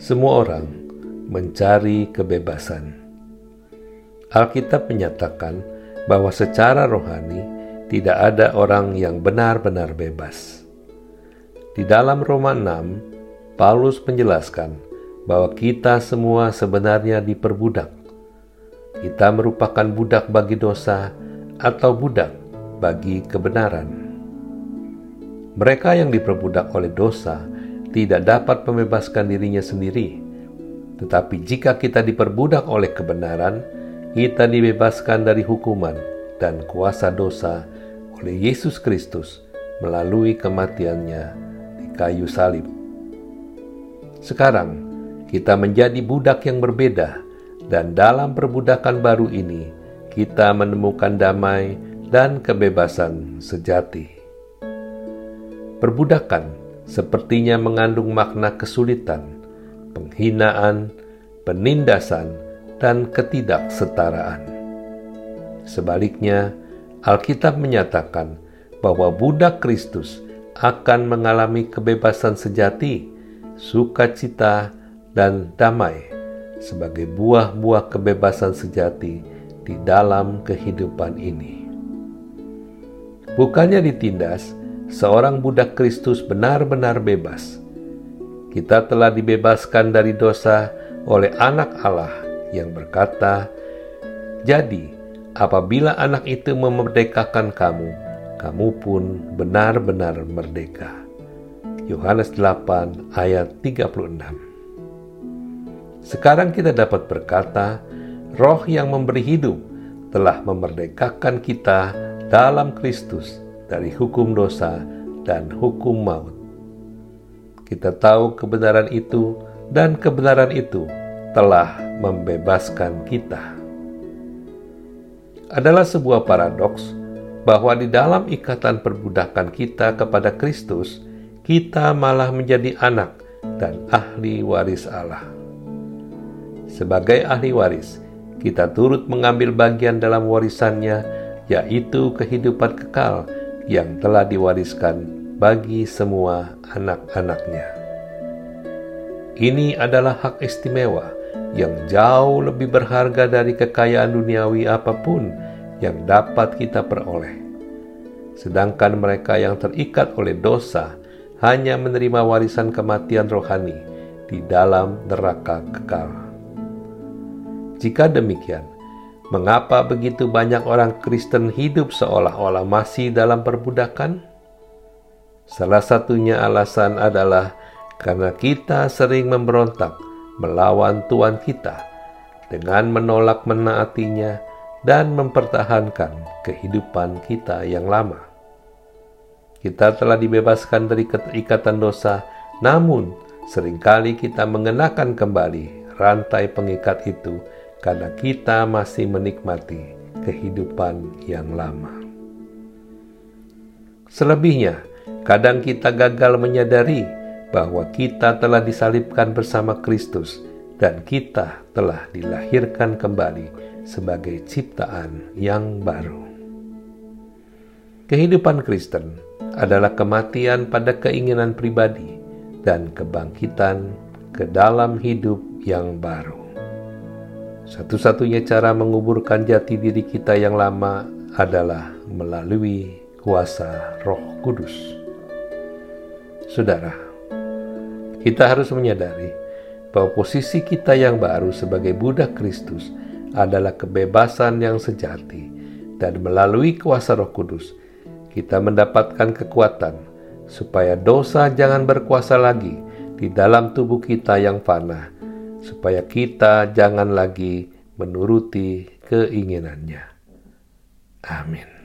Semua orang mencari kebebasan. Alkitab menyatakan bahwa secara rohani tidak ada orang yang benar-benar bebas. Di dalam Roma 6, Paulus menjelaskan bahwa kita semua sebenarnya diperbudak. Kita merupakan budak bagi dosa atau budak bagi kebenaran. Mereka yang diperbudak oleh dosa tidak dapat membebaskan dirinya sendiri. Tetapi jika kita diperbudak oleh kebenaran, kita dibebaskan dari hukuman dan kuasa dosa oleh Yesus Kristus melalui kematiannya di kayu salib. Sekarang, kita menjadi budak yang berbeda, dan dalam perbudakan baru ini, kita menemukan damai dan kebebasan sejati. Perbudakan sepertinya mengandung makna kesulitan, penghinaan, penindasan, dan ketidaksetaraan. Sebaliknya, Alkitab menyatakan bahwa budak Kristus akan mengalami kebebasan sejati, sukacita, dan damai sebagai buah-buah kebebasan sejati di dalam kehidupan ini. Bukannya ditindas, seorang budak Kristus benar-benar bebas. Kita telah dibebaskan dari dosa oleh Anak Allah yang berkata, "Jadi, apabila Anak itu memerdekakan kamu, kamu pun benar-benar merdeka." Yohanes 8 ayat 36. Sekarang kita dapat berkata, Roh yang memberi hidup telah memerdekakan kita dalam Kristus dari hukum dosa dan hukum maut. Kita tahu kebenaran itu, dan kebenaran itu telah membebaskan kita. Adalah sebuah paradoks bahwa di dalam ikatan perbudakan kita kepada Kristus, kita malah menjadi anak dan ahli waris Allah. Sebagai ahli waris, kita turut mengambil bagian dalam warisannya, yaitu kehidupan kekal yang telah diwariskan bagi semua anak-anaknya. Ini adalah hak istimewa yang jauh lebih berharga dari kekayaan duniawi apa pun yang dapat kita peroleh. Sedangkan mereka yang terikat oleh dosa hanya menerima warisan kematian rohani di dalam neraka kekal. Jika demikian, Mengapa begitu banyak orang Kristen hidup seolah-olah masih dalam perbudakan? Salah satunya alasan adalah karena kita sering memberontak melawan Tuhan kita dengan menolak menaatinya dan mempertahankan kehidupan kita yang lama. Kita telah dibebaskan dari keterikatan dosa, namun sering kali kita mengenakan kembali rantai pengikat itu karena kita masih menikmati kehidupan yang lama. Selebihnya, kadang kita gagal menyadari bahwa kita telah disalibkan bersama Kristus dan kita telah dilahirkan kembali sebagai ciptaan yang baru. Kehidupan Kristen adalah kematian pada keinginan pribadi dan kebangkitan ke dalam hidup yang baru. Satu-satunya cara menguburkan jati diri kita yang lama adalah melalui kuasa Roh Kudus. Saudara, kita harus menyadari bahwa posisi kita yang baru sebagai budak Kristus adalah kebebasan yang sejati, dan melalui kuasa Roh Kudus kita mendapatkan kekuatan supaya dosa jangan berkuasa lagi di dalam tubuh kita yang fana supaya kita jangan lagi menuruti keinginannya. Amin.